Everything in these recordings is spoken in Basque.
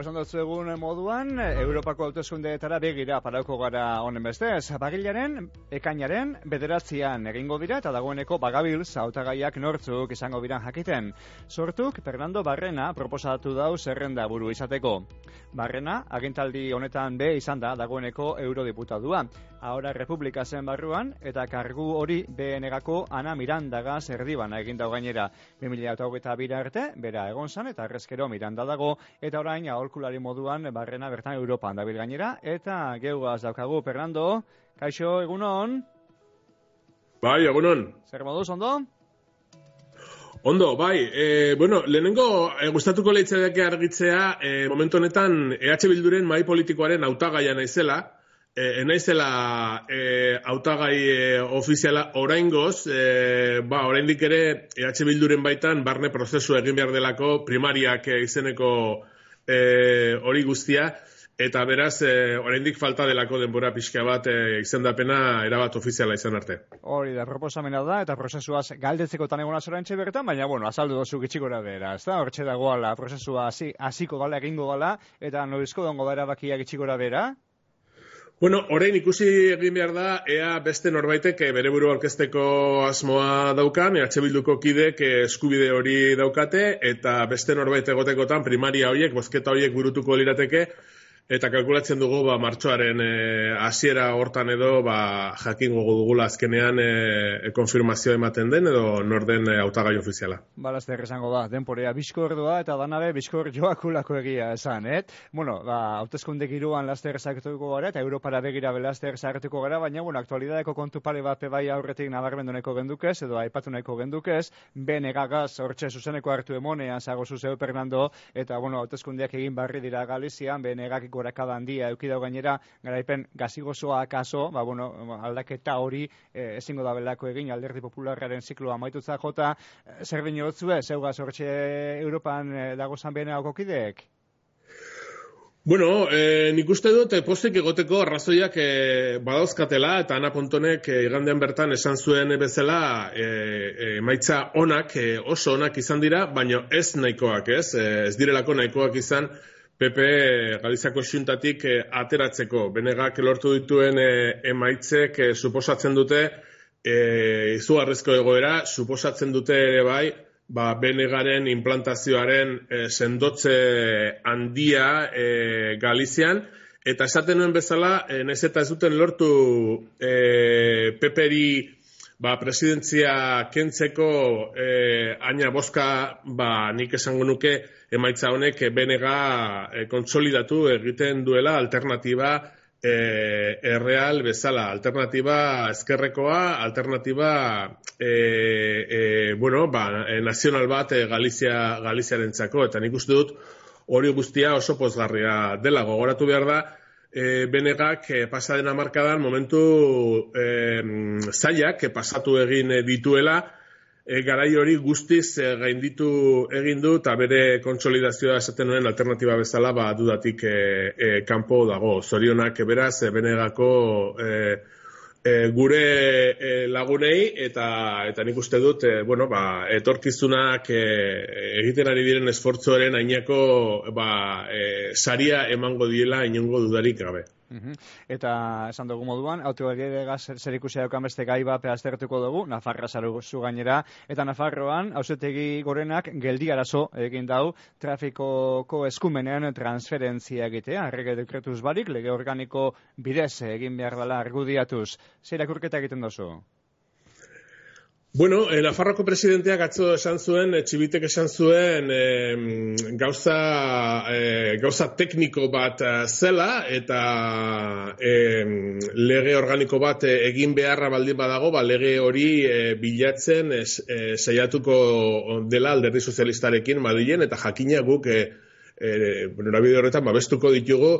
lehentxoago esan dut egun moduan, Europako hauteskundeetara begira parauko gara honen bestez. Bagilaren, ekainaren, bederatzean egingo dira eta dagoeneko bagabil zautagaiak nortzuk izango biran jakiten. Sortuk, Fernando Barrena proposatu dau zerrenda buru izateko. Barrena, agintaldi honetan be izan da dagoeneko eurodiputadua. Ahora Republika zen barruan eta kargu hori BNGako Ana Mirandaga zerdibana egin dau gainera. 2008 arte, bera egon zan eta arrezkero Miranda dago, eta orain aholkulari moduan barrena bertan Europan dabil gainera, eta geugaz daukagu, Fernando, kaixo, egunon? Bai, egunon. Zer moduz, ondo? Ondo, bai, e, bueno, lehenengo e, gustatuko lehitzea argitzea, e, momentu honetan EH Bilduren mai politikoaren autagaia naizela, e, naizela e, autagai e, ofiziala oraingoz, e, ba, oraindik ere EH Bilduren baitan barne prozesu egin behar delako primariak e, izeneko e, hori guztia, Eta beraz, e, oraindik falta delako denbora pixka bat e, izendapena erabat ofiziala izan arte. Hori da, proposamena da, eta prozesuaz galdetzeko tan egona zorantxe bertan, baina, bueno, azaldu dozu gitxikora bera, ez da? Hortxe dagoala, prozesua hasiko gala, egingo gala, eta noizko dongo da erabakia gitxikora bera? Bueno, orain ikusi egin behar da, ea beste norbaitek eh, bere buru orkesteko asmoa daukan, ea bilduko kidek eskubide hori daukate, eta beste norbait egotekotan primaria horiek, bozketa horiek burutuko lirateke, Eta kalkulatzen dugu ba martxoaren eh, hasiera hortan edo ba jakin gogo dugula azkenean e, konfirmazio ematen den edo norden e, hautagai ofiziala. Ba laster esango da, denporea bizkordoa eta danabe bizkor joakulako egia esan, eh? Bueno, ba hauteskunde giroan laster sakatuko gara eta Europara begira belaster sakatuko gara, baina bueno, aktualidadeko kontu pare bat bai aurretik nabarmendoneko gendukez edo aipatu nahiko gendukez, ben egagaz hortxe zuzeneko hartu emonean zago zuzeu Fernando eta bueno, hauteskundeak egin barri dira Galizian, ben egakiko gorakada handia eukidau gainera, garaipen gazigozoa akaso, ba, bueno, aldaketa hori e, ezingo da belako egin alderdi popularraren zikloa maitutza jota, e, zer bine hotzue, zeuga zortxe Europan e, dago zanbena okokideek? Bueno, eh, nik uste dut, postik egoteko arrazoiak eh, badauzkatela, eta Ana Pontonek eh, igandean bertan esan zuen bezala eh, eh, maitza onak, eh, oso onak izan dira, baina ez nahikoak, ez? Eh, ez direlako nahikoak izan, PP Galiziako xuntatik eh, ateratzeko. Benegak lortu dituen eh, emaitzek eh, suposatzen dute eh, izugarrezko egoera, suposatzen dute ere bai, ba, Benegaren implantazioaren eh, sendotze handia eh, Galizian, eta esaten nuen bezala, eh, nez eta ez duten lortu eh, PP-ri ba, presidentzia kentzeko e, aina boska ba, nik esango nuke emaitza honek benega e, kontsolidatu egiten duela alternatiba e, erreal bezala, alternatiba ezkerrekoa, alternatiba e, e, bueno, ba, e, nazional bat e, Galizia, Galiziaren txako, eta nik uste dut hori guztia oso pozgarria dela, gogoratu behar da, e, benegak e, pasaden amarkadan momentu e, zailak e, pasatu egin dituela, e, garai hori guztiz e, gainditu egin du eta bere kontsolidazioa esaten nuen alternatiba bezala ba dudatik e, e, kanpo dago. Zorionak beraz e, benegako e, e, gure e, lagunei eta eta nik uste dut e, bueno ba etorkizunak e, egiten ari diren esfortzuaren ainako ba e, saria emango diela inongo dudarik gabe. Eta esan dugu moduan, autogeriega zer ikusi daukan beste gai bat aztertuko dugu, Nafarra zu gainera, eta Nafarroan, hausetegi gorenak geldi arazo egin dau, trafikoko eskumenean transferentzia egitea, errege dekretuz barik, lege organiko bidez egin behar dela argudiatuz. Zer akurketa egiten dozu? Bueno, eh, Nafarroko presidenteak atzo esan zuen, eh, txibitek esan zuen eh, gauza, eh, gauza tekniko bat eh, zela eta eh, lege organiko bat eh, egin beharra baldin badago, ba, lege hori eh, bilatzen eh, saiatuko dela alderdi sozialistarekin Madrilen eta jakina guk eh, eh, horretan babestuko ditugu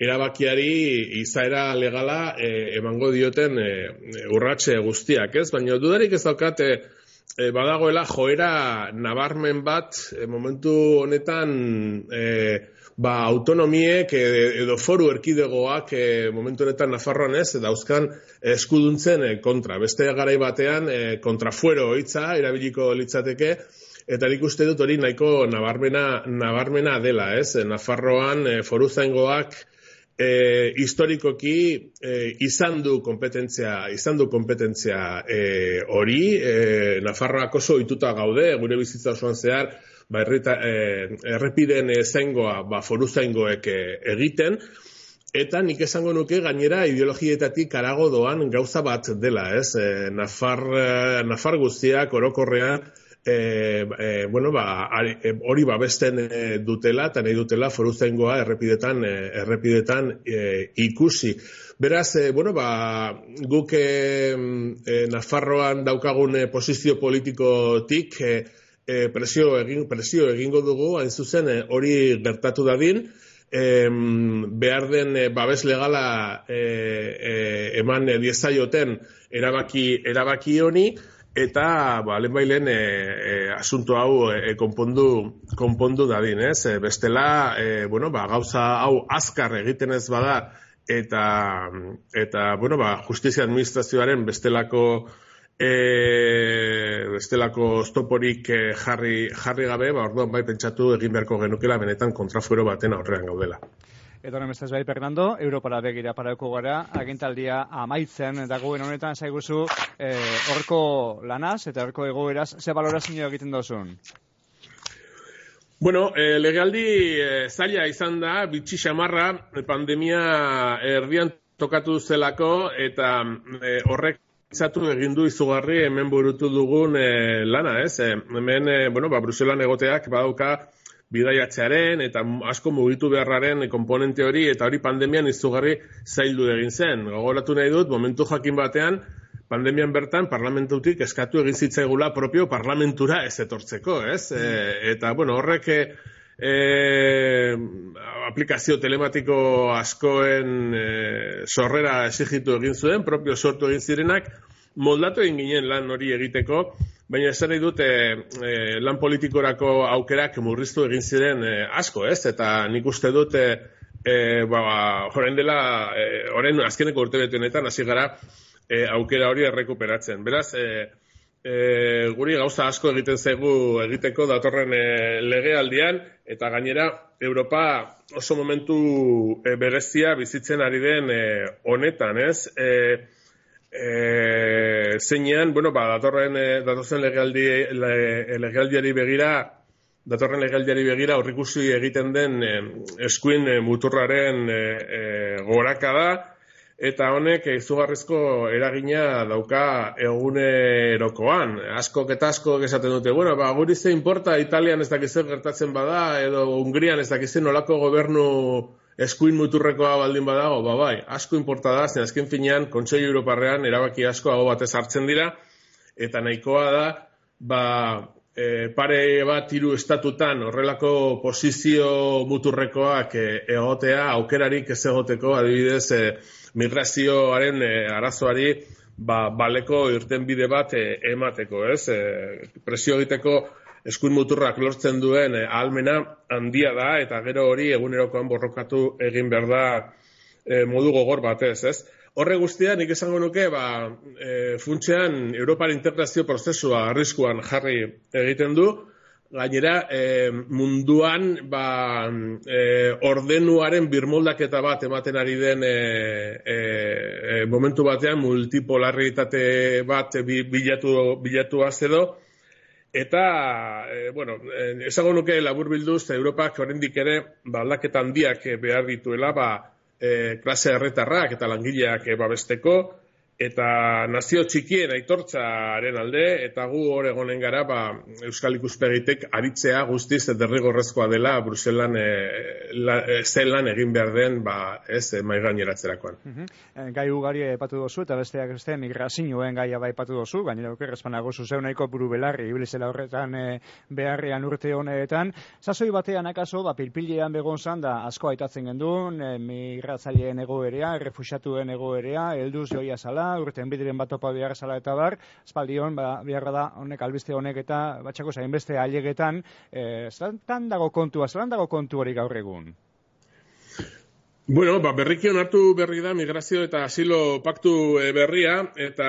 erabakiari izaera legala e, emango dioten e, urratxe guztiak, ez? Baina dudarik ez daukat e, badagoela joera nabarmen bat e, momentu honetan e, ba, autonomiek edo foru erkidegoak e, momentu honetan Nafarroan ez, dauzkan eskuduntzen kontra. Beste garai batean e, kontrafuero hitza erabiliko litzateke eta nik uste dut hori nahiko nabarmena, nabarmena dela, ez? Nafarroan e, foruzaingoak e, historikoki e, izan du kompetentzia, izan du kompetentzia e, hori, e, Nafarroak oso ohituta gaude, gure bizitza osoan zehar, ba, errita, e, errepiden zengoa ba, foruzaingoek e, egiten, Eta nik esango nuke gainera ideologietatik arago doan gauza bat dela, ez? E, Nafar, Nafar guztiak orokorrean e, e, bueno, ba, e, hori babesten e, dutela, eta nahi dutela foruzengoa errepidetan, e, errepidetan e, ikusi. Beraz, e, bueno, ba, guk e, e, Nafarroan daukagun e, posizio politikotik e, e, presio, egin, presio egingo dugu, hain zuzen, hori gertatu dadin, e, behar den babes legala e, e, eman e, diezaioten erabaki, erabaki honi, eta ba lehen bailen e, e, asunto hau e, konpondu konpondu dadin, ez? E, bestela, e, bueno, ba, gauza hau azkar egiten ez bada eta eta bueno, ba, justizia administrazioaren bestelako e, bestelako stoporik e, jarri jarri gabe, ba orduan bai pentsatu egin beharko genukela benetan kontrafuero baten aurrean gaudela. Eta honen bestaz bai, Fernando, Europara begira parauko gara, agintaldia amaitzen, dagoen honetan zaiguzu, eh, horko lanaz eta horko egoeraz, ze balorazio egiten dozun? Bueno, eh, legaldi eh, zaila izan da, bitxi xamarra, pandemia erdian tokatu zelako, eta eh, horrek Zatu egin du izugarri hemen burutu dugun eh, lana, ez? Eh, hemen, eh, bueno, ba, Bruselan egoteak badauka bidaiatzearen eta asko mugitu beharraren komponente hori eta hori pandemian izugarri zaildu egin zen. Gogoratu nahi dut, momentu jakin batean, pandemian bertan parlamentutik eskatu egin zitzaigula propio parlamentura ez etortzeko, ez? E, eta, bueno, horrek e, e, aplikazio telematiko askoen e, sorrera esigitu egin zuen, propio sortu egin zirenak, moldatu egin ginen lan hori egiteko, Baina esan nahi dute e, lan politikorako aukerak murriztu egin ziren e, asko, ez? Eta nik uste dute, e, ba, joren dela, e, oren azkeneko urte betu honetan, hasi gara e, aukera hori errekuperatzen. Beraz, e, e, guri gauza asko egiten zegu egiteko datorren e, legealdian, eta gainera, Europa oso momentu e, berezia bizitzen ari den e, honetan, ez? E, e, zeinean, bueno, ba, datorren, e, datorren legaldi, le, legaldiari begira, datorren legaldiari begira horrikusi egiten den e, eskuin e, muturraren e, e, goraka da, eta honek izugarrizko eragina dauka egunerokoan. Asko eta asko esaten dute, bueno, ba, guri ze importa Italian ez dakizen gertatzen bada, edo Hungrian ez dakizen olako gobernu eskuin muturrekoa baldin badago, ba bai, asko inporta da, zen azken finean, Kontsei Europarrean erabaki asko hau batez hartzen dira, eta nahikoa da, ba, e, pare bat hiru estatutan horrelako posizio muturrekoak e, egotea, aukerarik ez egoteko, adibidez, e, migrazioaren e, arazoari, ba, baleko irten bide bat e, emateko, ez? E, presio egiteko eskuin muturrak lortzen duen eh, ahalmena handia da eta gero hori egunerokoan borrokatu egin behar da eh, modu gogor batez, ez? Horre guztia, nik esango nuke, ba, e, funtsean Europar integrazio prozesua arriskuan jarri egiten du, gainera e, munduan ba, e, ordenuaren birmoldaketa bat ematen ari den e, e, momentu batean multipolarritate bat bilatu, bilatu edo, Eta, e, bueno, eh, esago nuke labur bilduz, Europak oraindik ere, ba, aldaketa handiak behar dituela, ba, e, klase erretarrak eta langileak e, babesteko, eta nazio txikien aitortzaren alde, eta gu hor egonen gara, ba, Euskal Ikuspegitek aritzea guztiz derrigorrezkoa dela Bruselan e, la, e, zelan egin behar den, ba, ez, e, maigaineratzeakoan. Mm Gai ugari epatu dozu, eta besteak beste migrazioen gaia bai epatu dozu, gainera oker espanago zuzeu nahiko buru belarri, ibilizela horretan e, beharrean urte honetan. Zazoi batean akaso, ba, pilpilean begon zan, da asko aitatzen gendun, e, migratzaileen egoerea, refusatuen egoerea, elduz joia zala, urten bidiren bat topa behar zala eta bar, espaldion, ba, beharra da, honek albiste honek eta batxako zain beste ailegetan, e, dago kontua, zelan dago kontu hori gaur egun? Bueno, ba, berriki onartu berri da migrazio eta asilo paktu eh, berria, eta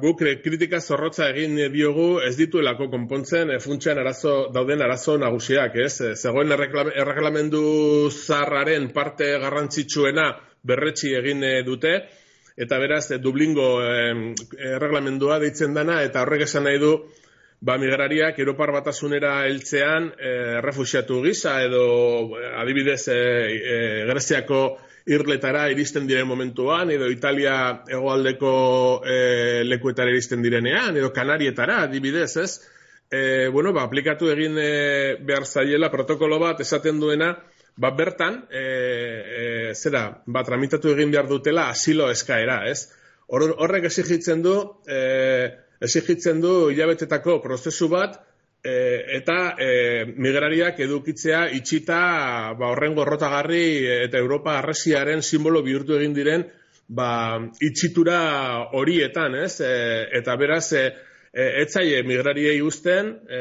guk kritika zorrotza egin diogu ez dituelako konpontzen e, funtsean arazo, dauden arazo nagusiak, ez? Zegoen erreglamendu zarraren parte garrantzitsuena berretsi egin dute, eta beraz, Dublingo erreglamendua deitzen dana, eta horrek esan nahi du, ba, migrariak Europar batasunera heltzean e, refusiatu gisa edo adibidez e, e, Greziako irletara iristen diren momentuan edo Italia hegoaldeko e, lekuetara iristen direnean edo Kanarietara adibidez, ez? E, bueno, ba, aplikatu egin e, behar zaiela protokolo bat esaten duena, ba, bertan, e, e, zera, ba, tramitatu egin behar dutela asilo eskaera, ez? Horrek exigitzen du, e, exigitzen du hilabetetako prozesu bat e, eta e, migrariak edukitzea itxita ba, horren gorrotagarri eta Europa arresiaren simbolo bihurtu egin diren ba, itxitura horietan, ez? E, eta beraz, e, e, etzaie migrariei uzten, e,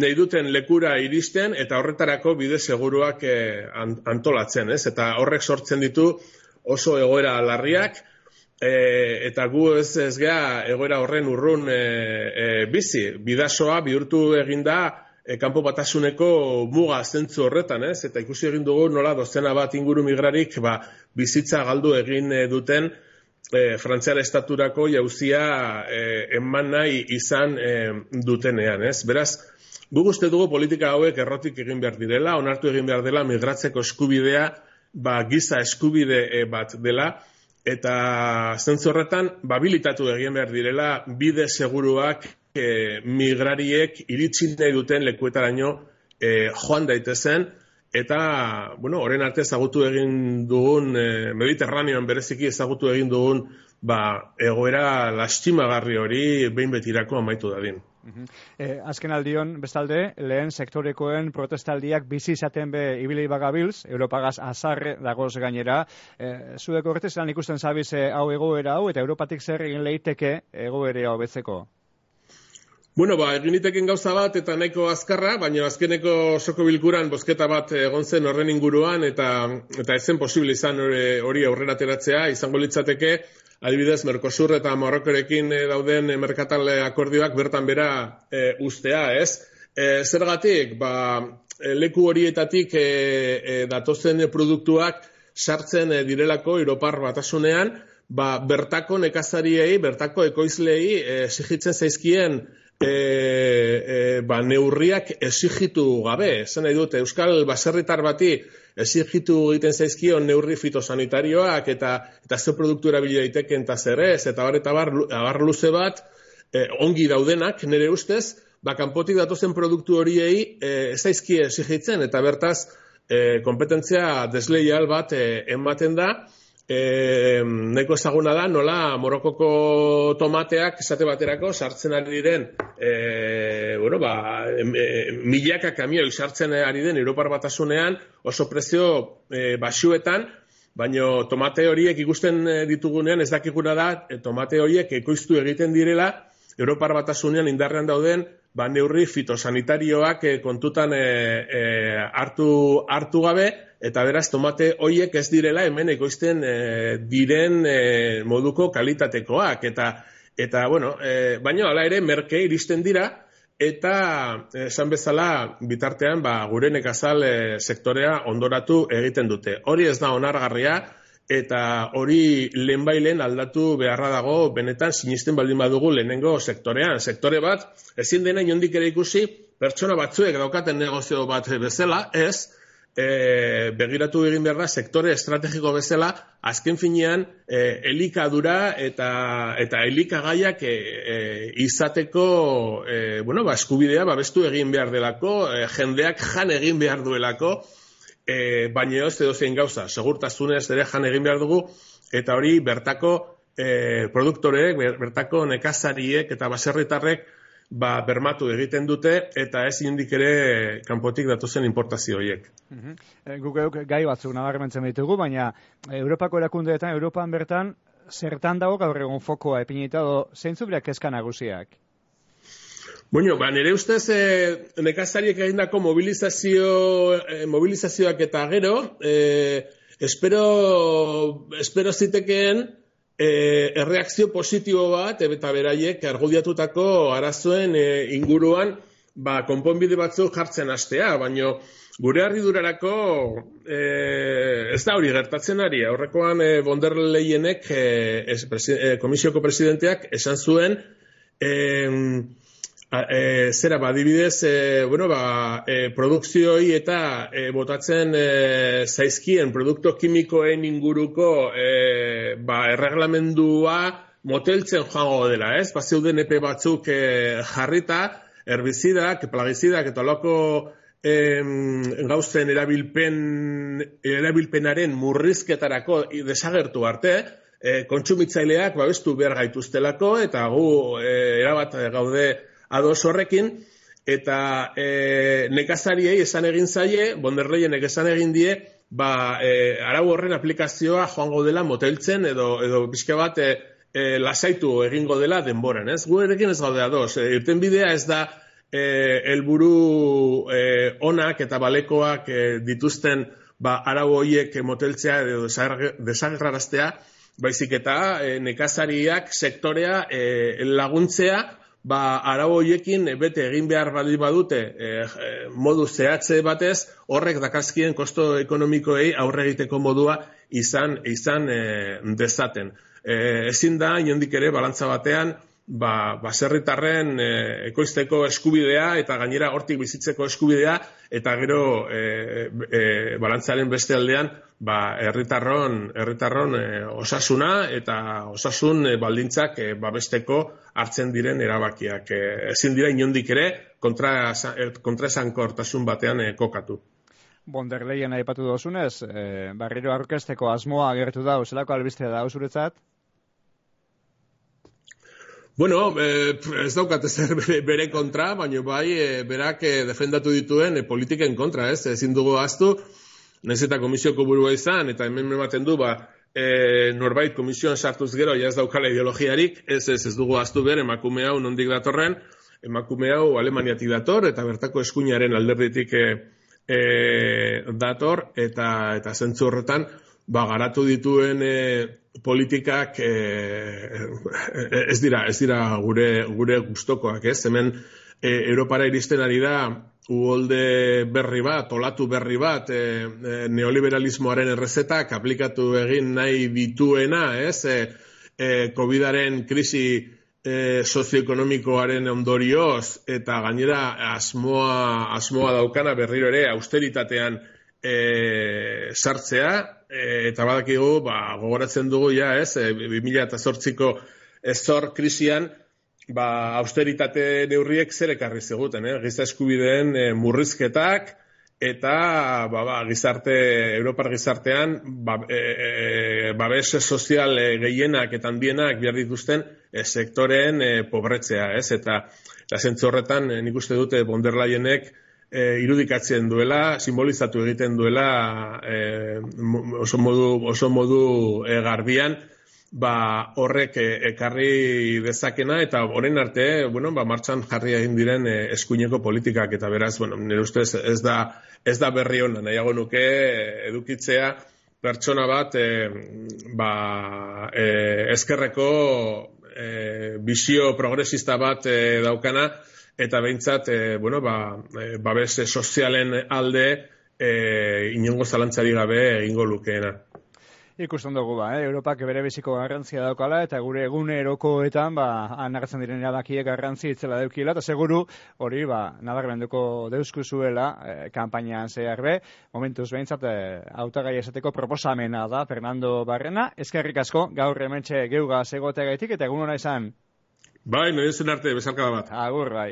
nahi duten lekura iristen eta horretarako bide seguruak e, antolatzen, ez? Eta horrek sortzen ditu oso egoera larriak, E, eta gu ez ez gea egoera horren urrun e, e, bizi. Bidasoa bihurtu eginda e, kanpo batasuneko muga zentzu horretan, ez? Eta ikusi egin dugu nola dozena bat inguru migrarik ba, bizitza galdu egin e, duten e, Frantziar estaturako jauzia e, eman nahi izan e, dutenean, ez? Beraz, gu uste dugu politika hauek errotik egin behar direla, onartu egin behar dela migratzeko eskubidea ba, giza eskubide e, bat dela, eta zentzu horretan babilitatu egin behar direla bide seguruak e, migrariek iritsi nahi duten lekuetaraino e, joan daitezen eta bueno, orain arte ezagutu egin dugun e, Mediterraneoan bereziki ezagutu egin dugun ba, egoera lastimagarri hori behin betirako amaitu dadin. E, azken aldion, bestalde, lehen sektorekoen protestaldiak bizi izaten be ibili bagabilz, Europagaz azarre dagoz gainera. E, zuek horretez lan ikusten zabiz hau egoera hau, eta Europatik zer egin leiteke egoera hau betzeko? Bueno, ba, egin gauza bat eta nahiko azkarra, baina azkeneko soko bilkuran bozketa bat egon zen horren inguruan eta eta ezen posible izan hori aurrera ateratzea, izango litzateke adibidez, Mercosur eta Marrokorekin eh, dauden eh, merkatal akordioak bertan bera e, ustea, ez? E, zergatik, ba, leku horietatik e, e, datozen produktuak sartzen direlako Europar batasunean, ba, bertako nekazariei, bertako ekoizlei exigitzen zaizkien e, e, ba, neurriak exigitu gabe. Zen nahi dute, Euskal baserritar bati exigitu egiten zaizkio neurri fitosanitarioak eta eta ze produktu erabili daiteken ta zer ez. Eta bar eta bar luze bat e, ongi daudenak nire ustez ba kanpotik datozen produktu horiei eh ez zaizkie exigitzen. Eta bertaz e, kompetentzia desleial bat e, ematen da e, neko ezaguna da, nola morokoko tomateak esate baterako sartzen ari diren e, bueno, ba, e, milaka kamioi sartzen ari den Europar batasunean oso prezio e, basuetan, baino tomate horiek ikusten ditugunean ez dakiguna da, e, tomate horiek ekoiztu egiten direla Europar batasunean indarrean dauden ba, neurri fitosanitarioak e, kontutan e, e, hartu, hartu gabe, eta beraz tomate hoiek ez direla hemen ekoizten e, diren e, moduko kalitatekoak eta eta bueno, e, baina hala ere merke iristen dira eta esan bezala bitartean ba gure nekazal e, sektorea ondoratu egiten dute. Hori ez da onargarria eta hori lehenbailen aldatu beharra dago benetan sinisten baldin badugu lehenengo sektorean. Sektore bat ezin dena inondik ere ikusi pertsona batzuek daukaten negozio bat bezala, ez? e, begiratu egin behar da sektore estrategiko bezala, azken finean e, elikadura eta eta elikagaiak e, e, izateko e, bueno, ba, eskubidea babestu egin behar delako, e, jendeak jan egin behar duelako, e, baina ez edo zein gauza, segurtasunez ere jan egin behar dugu, eta hori bertako e, produktoreek, bertako nekazariek eta baserritarrek ba, bermatu egiten dute eta ez indik ere kanpotik datozen importazio horiek. Mm -hmm. gai batzuk nabarmentzen ditugu, baina Europako erakundeetan, Europan bertan, zertan dago gaur egun fokoa epinita do, zeintzu birak eska nagusiak? Bueno, ba, nire ustez, e, nekazariek egindako mobilizazio, e, mobilizazioak eta gero, e, espero, espero zitekeen e, erreakzio positibo bat, eta beraiek argudiatutako arazoen e, inguruan, ba, konponbide batzuk jartzen astea, baino gure arridurarako e, ez da hori gertatzen ari. Aurrekoan e, von der Leyenek, e, e, komisioko presidenteak, esan zuen, e, e, zera, ba, dibidez, e, bueno, ba, e, produkzioi eta e, botatzen e, zaizkien produkto kimikoen inguruko e, ba, erreglamendua moteltzen joango dela, ez? Ba, zeuden epe batzuk e, jarrita, herbizidak, plagizidak eta loko em, gauzen erabilpen, erabilpenaren murrizketarako desagertu arte, e, kontsumitzaileak babestu behar gaituztelako eta gu e, erabat gaude ados horrekin, eta e, nekazariei esan egin zaie, bonderleien esan egin die, ba, e, arau horren aplikazioa joango dela moteltzen edo, edo pixka bat e, e, lasaitu egingo dela denboran, ez? Gu erekin ez gaude ados. E, irten bidea ez da e, elburu e, onak eta balekoak e, dituzten ba, arau horiek moteltzea edo desagerraraztea, baizik eta e, nekazariak sektorea e, laguntzea, ba, arau horiekin bete egin behar bali badute e, modu zehatze batez, horrek dakazkien kosto ekonomikoei aurre egiteko modua izan, izan e, dezaten. E, ezin da inondik ere balantza batean ba baserritarren e, ekoizteko eskubidea eta gainera hortik bizitzeko eskubidea eta gero e, e, balantzaren beste aldean ba herritarron herritarron e, osasuna eta osasun e, baldintzak e, babesteko hartzen diren erabakiak e, ezin dira inondik ere kontra kontraesankortasun batean e, kokatu Von der Leyen aipatu dozunez, e, barriro aurkesteko asmoa agertu da, zelako albistea da, usuretzat? Bueno, eh, ez daukat ezer bere, kontra, baina bai, eh, berak eh, defendatu dituen eh, politiken kontra, ez? Ezin dugu aztu, nez eta komisioko burua izan, eta hemen ematen du, ba, eh, norbait komisioan sartuz gero, ja ez daukala ideologiarik, ez ez, ez dugu aztu bere, emakume hau nondik datorren, emakume hau alemaniatik dator, eta bertako eskuinaren alderditik eh, eh, dator, eta, eta zentzu horretan, ba, garatu dituen e, politikak e, ez dira ez dira gure gure gustokoak, ez? Hemen e, Europara iristen ari da uholde berri bat, olatu berri bat, e, neoliberalismoaren errezetak aplikatu egin nahi dituena, ez? E, e, Covidaren krisi e, sozioekonomikoaren ondorioz eta gainera asmoa, asmoa daukana berriro ere austeritatean e, sartzea, e, eta badakigu, ba, gogoratzen dugu ja, ez, e, 2008ko ezor krisian, ba, austeritate neurriek zer ekarri ziguten, eh? giza eskubideen e, murrizketak, eta ba, ba, gizarte, Europar gizartean, ba, e, e, babes sozial e, gehienak eta handienak behar dituzten e, sektoren e, pobretzea, ez? Eta, eta zentzu horretan, e, nik uste dute bonderlaienek, e, irudikatzen duela, simbolizatu egiten duela e, oso modu, oso modu e, garbian, ba, horrek e, ekarri dezakena eta horren arte, bueno, ba, martxan jarri egin diren e, eskuineko politikak eta beraz, bueno, nire ustez ez da, ez da berri hona, nahiago nuke edukitzea pertsona bat e, ba, e, eskerreko e, bizio progresista bat e, daukana, eta behintzat, e, bueno, ba, e, babes sozialen alde e, inongo zalantzari gabe egingo lukeena. Ikusten dugu ba, eh? Europak bere biziko garrantzia daukala eta gure egunerokoetan ba, anartzen diren erabakiek garrantzi itzela deukila eta seguru hori ba, nabarmenduko deusku zuela eh, kampainan zehar be, momentuz behintzat eh, autagai esateko proposamena da Fernando Barrena, eskerrik asko gaur hementxe geuga segotea gaitik eta egun hona izan. Bai, nahi zen arte, bezalkada bat. Agur, bai.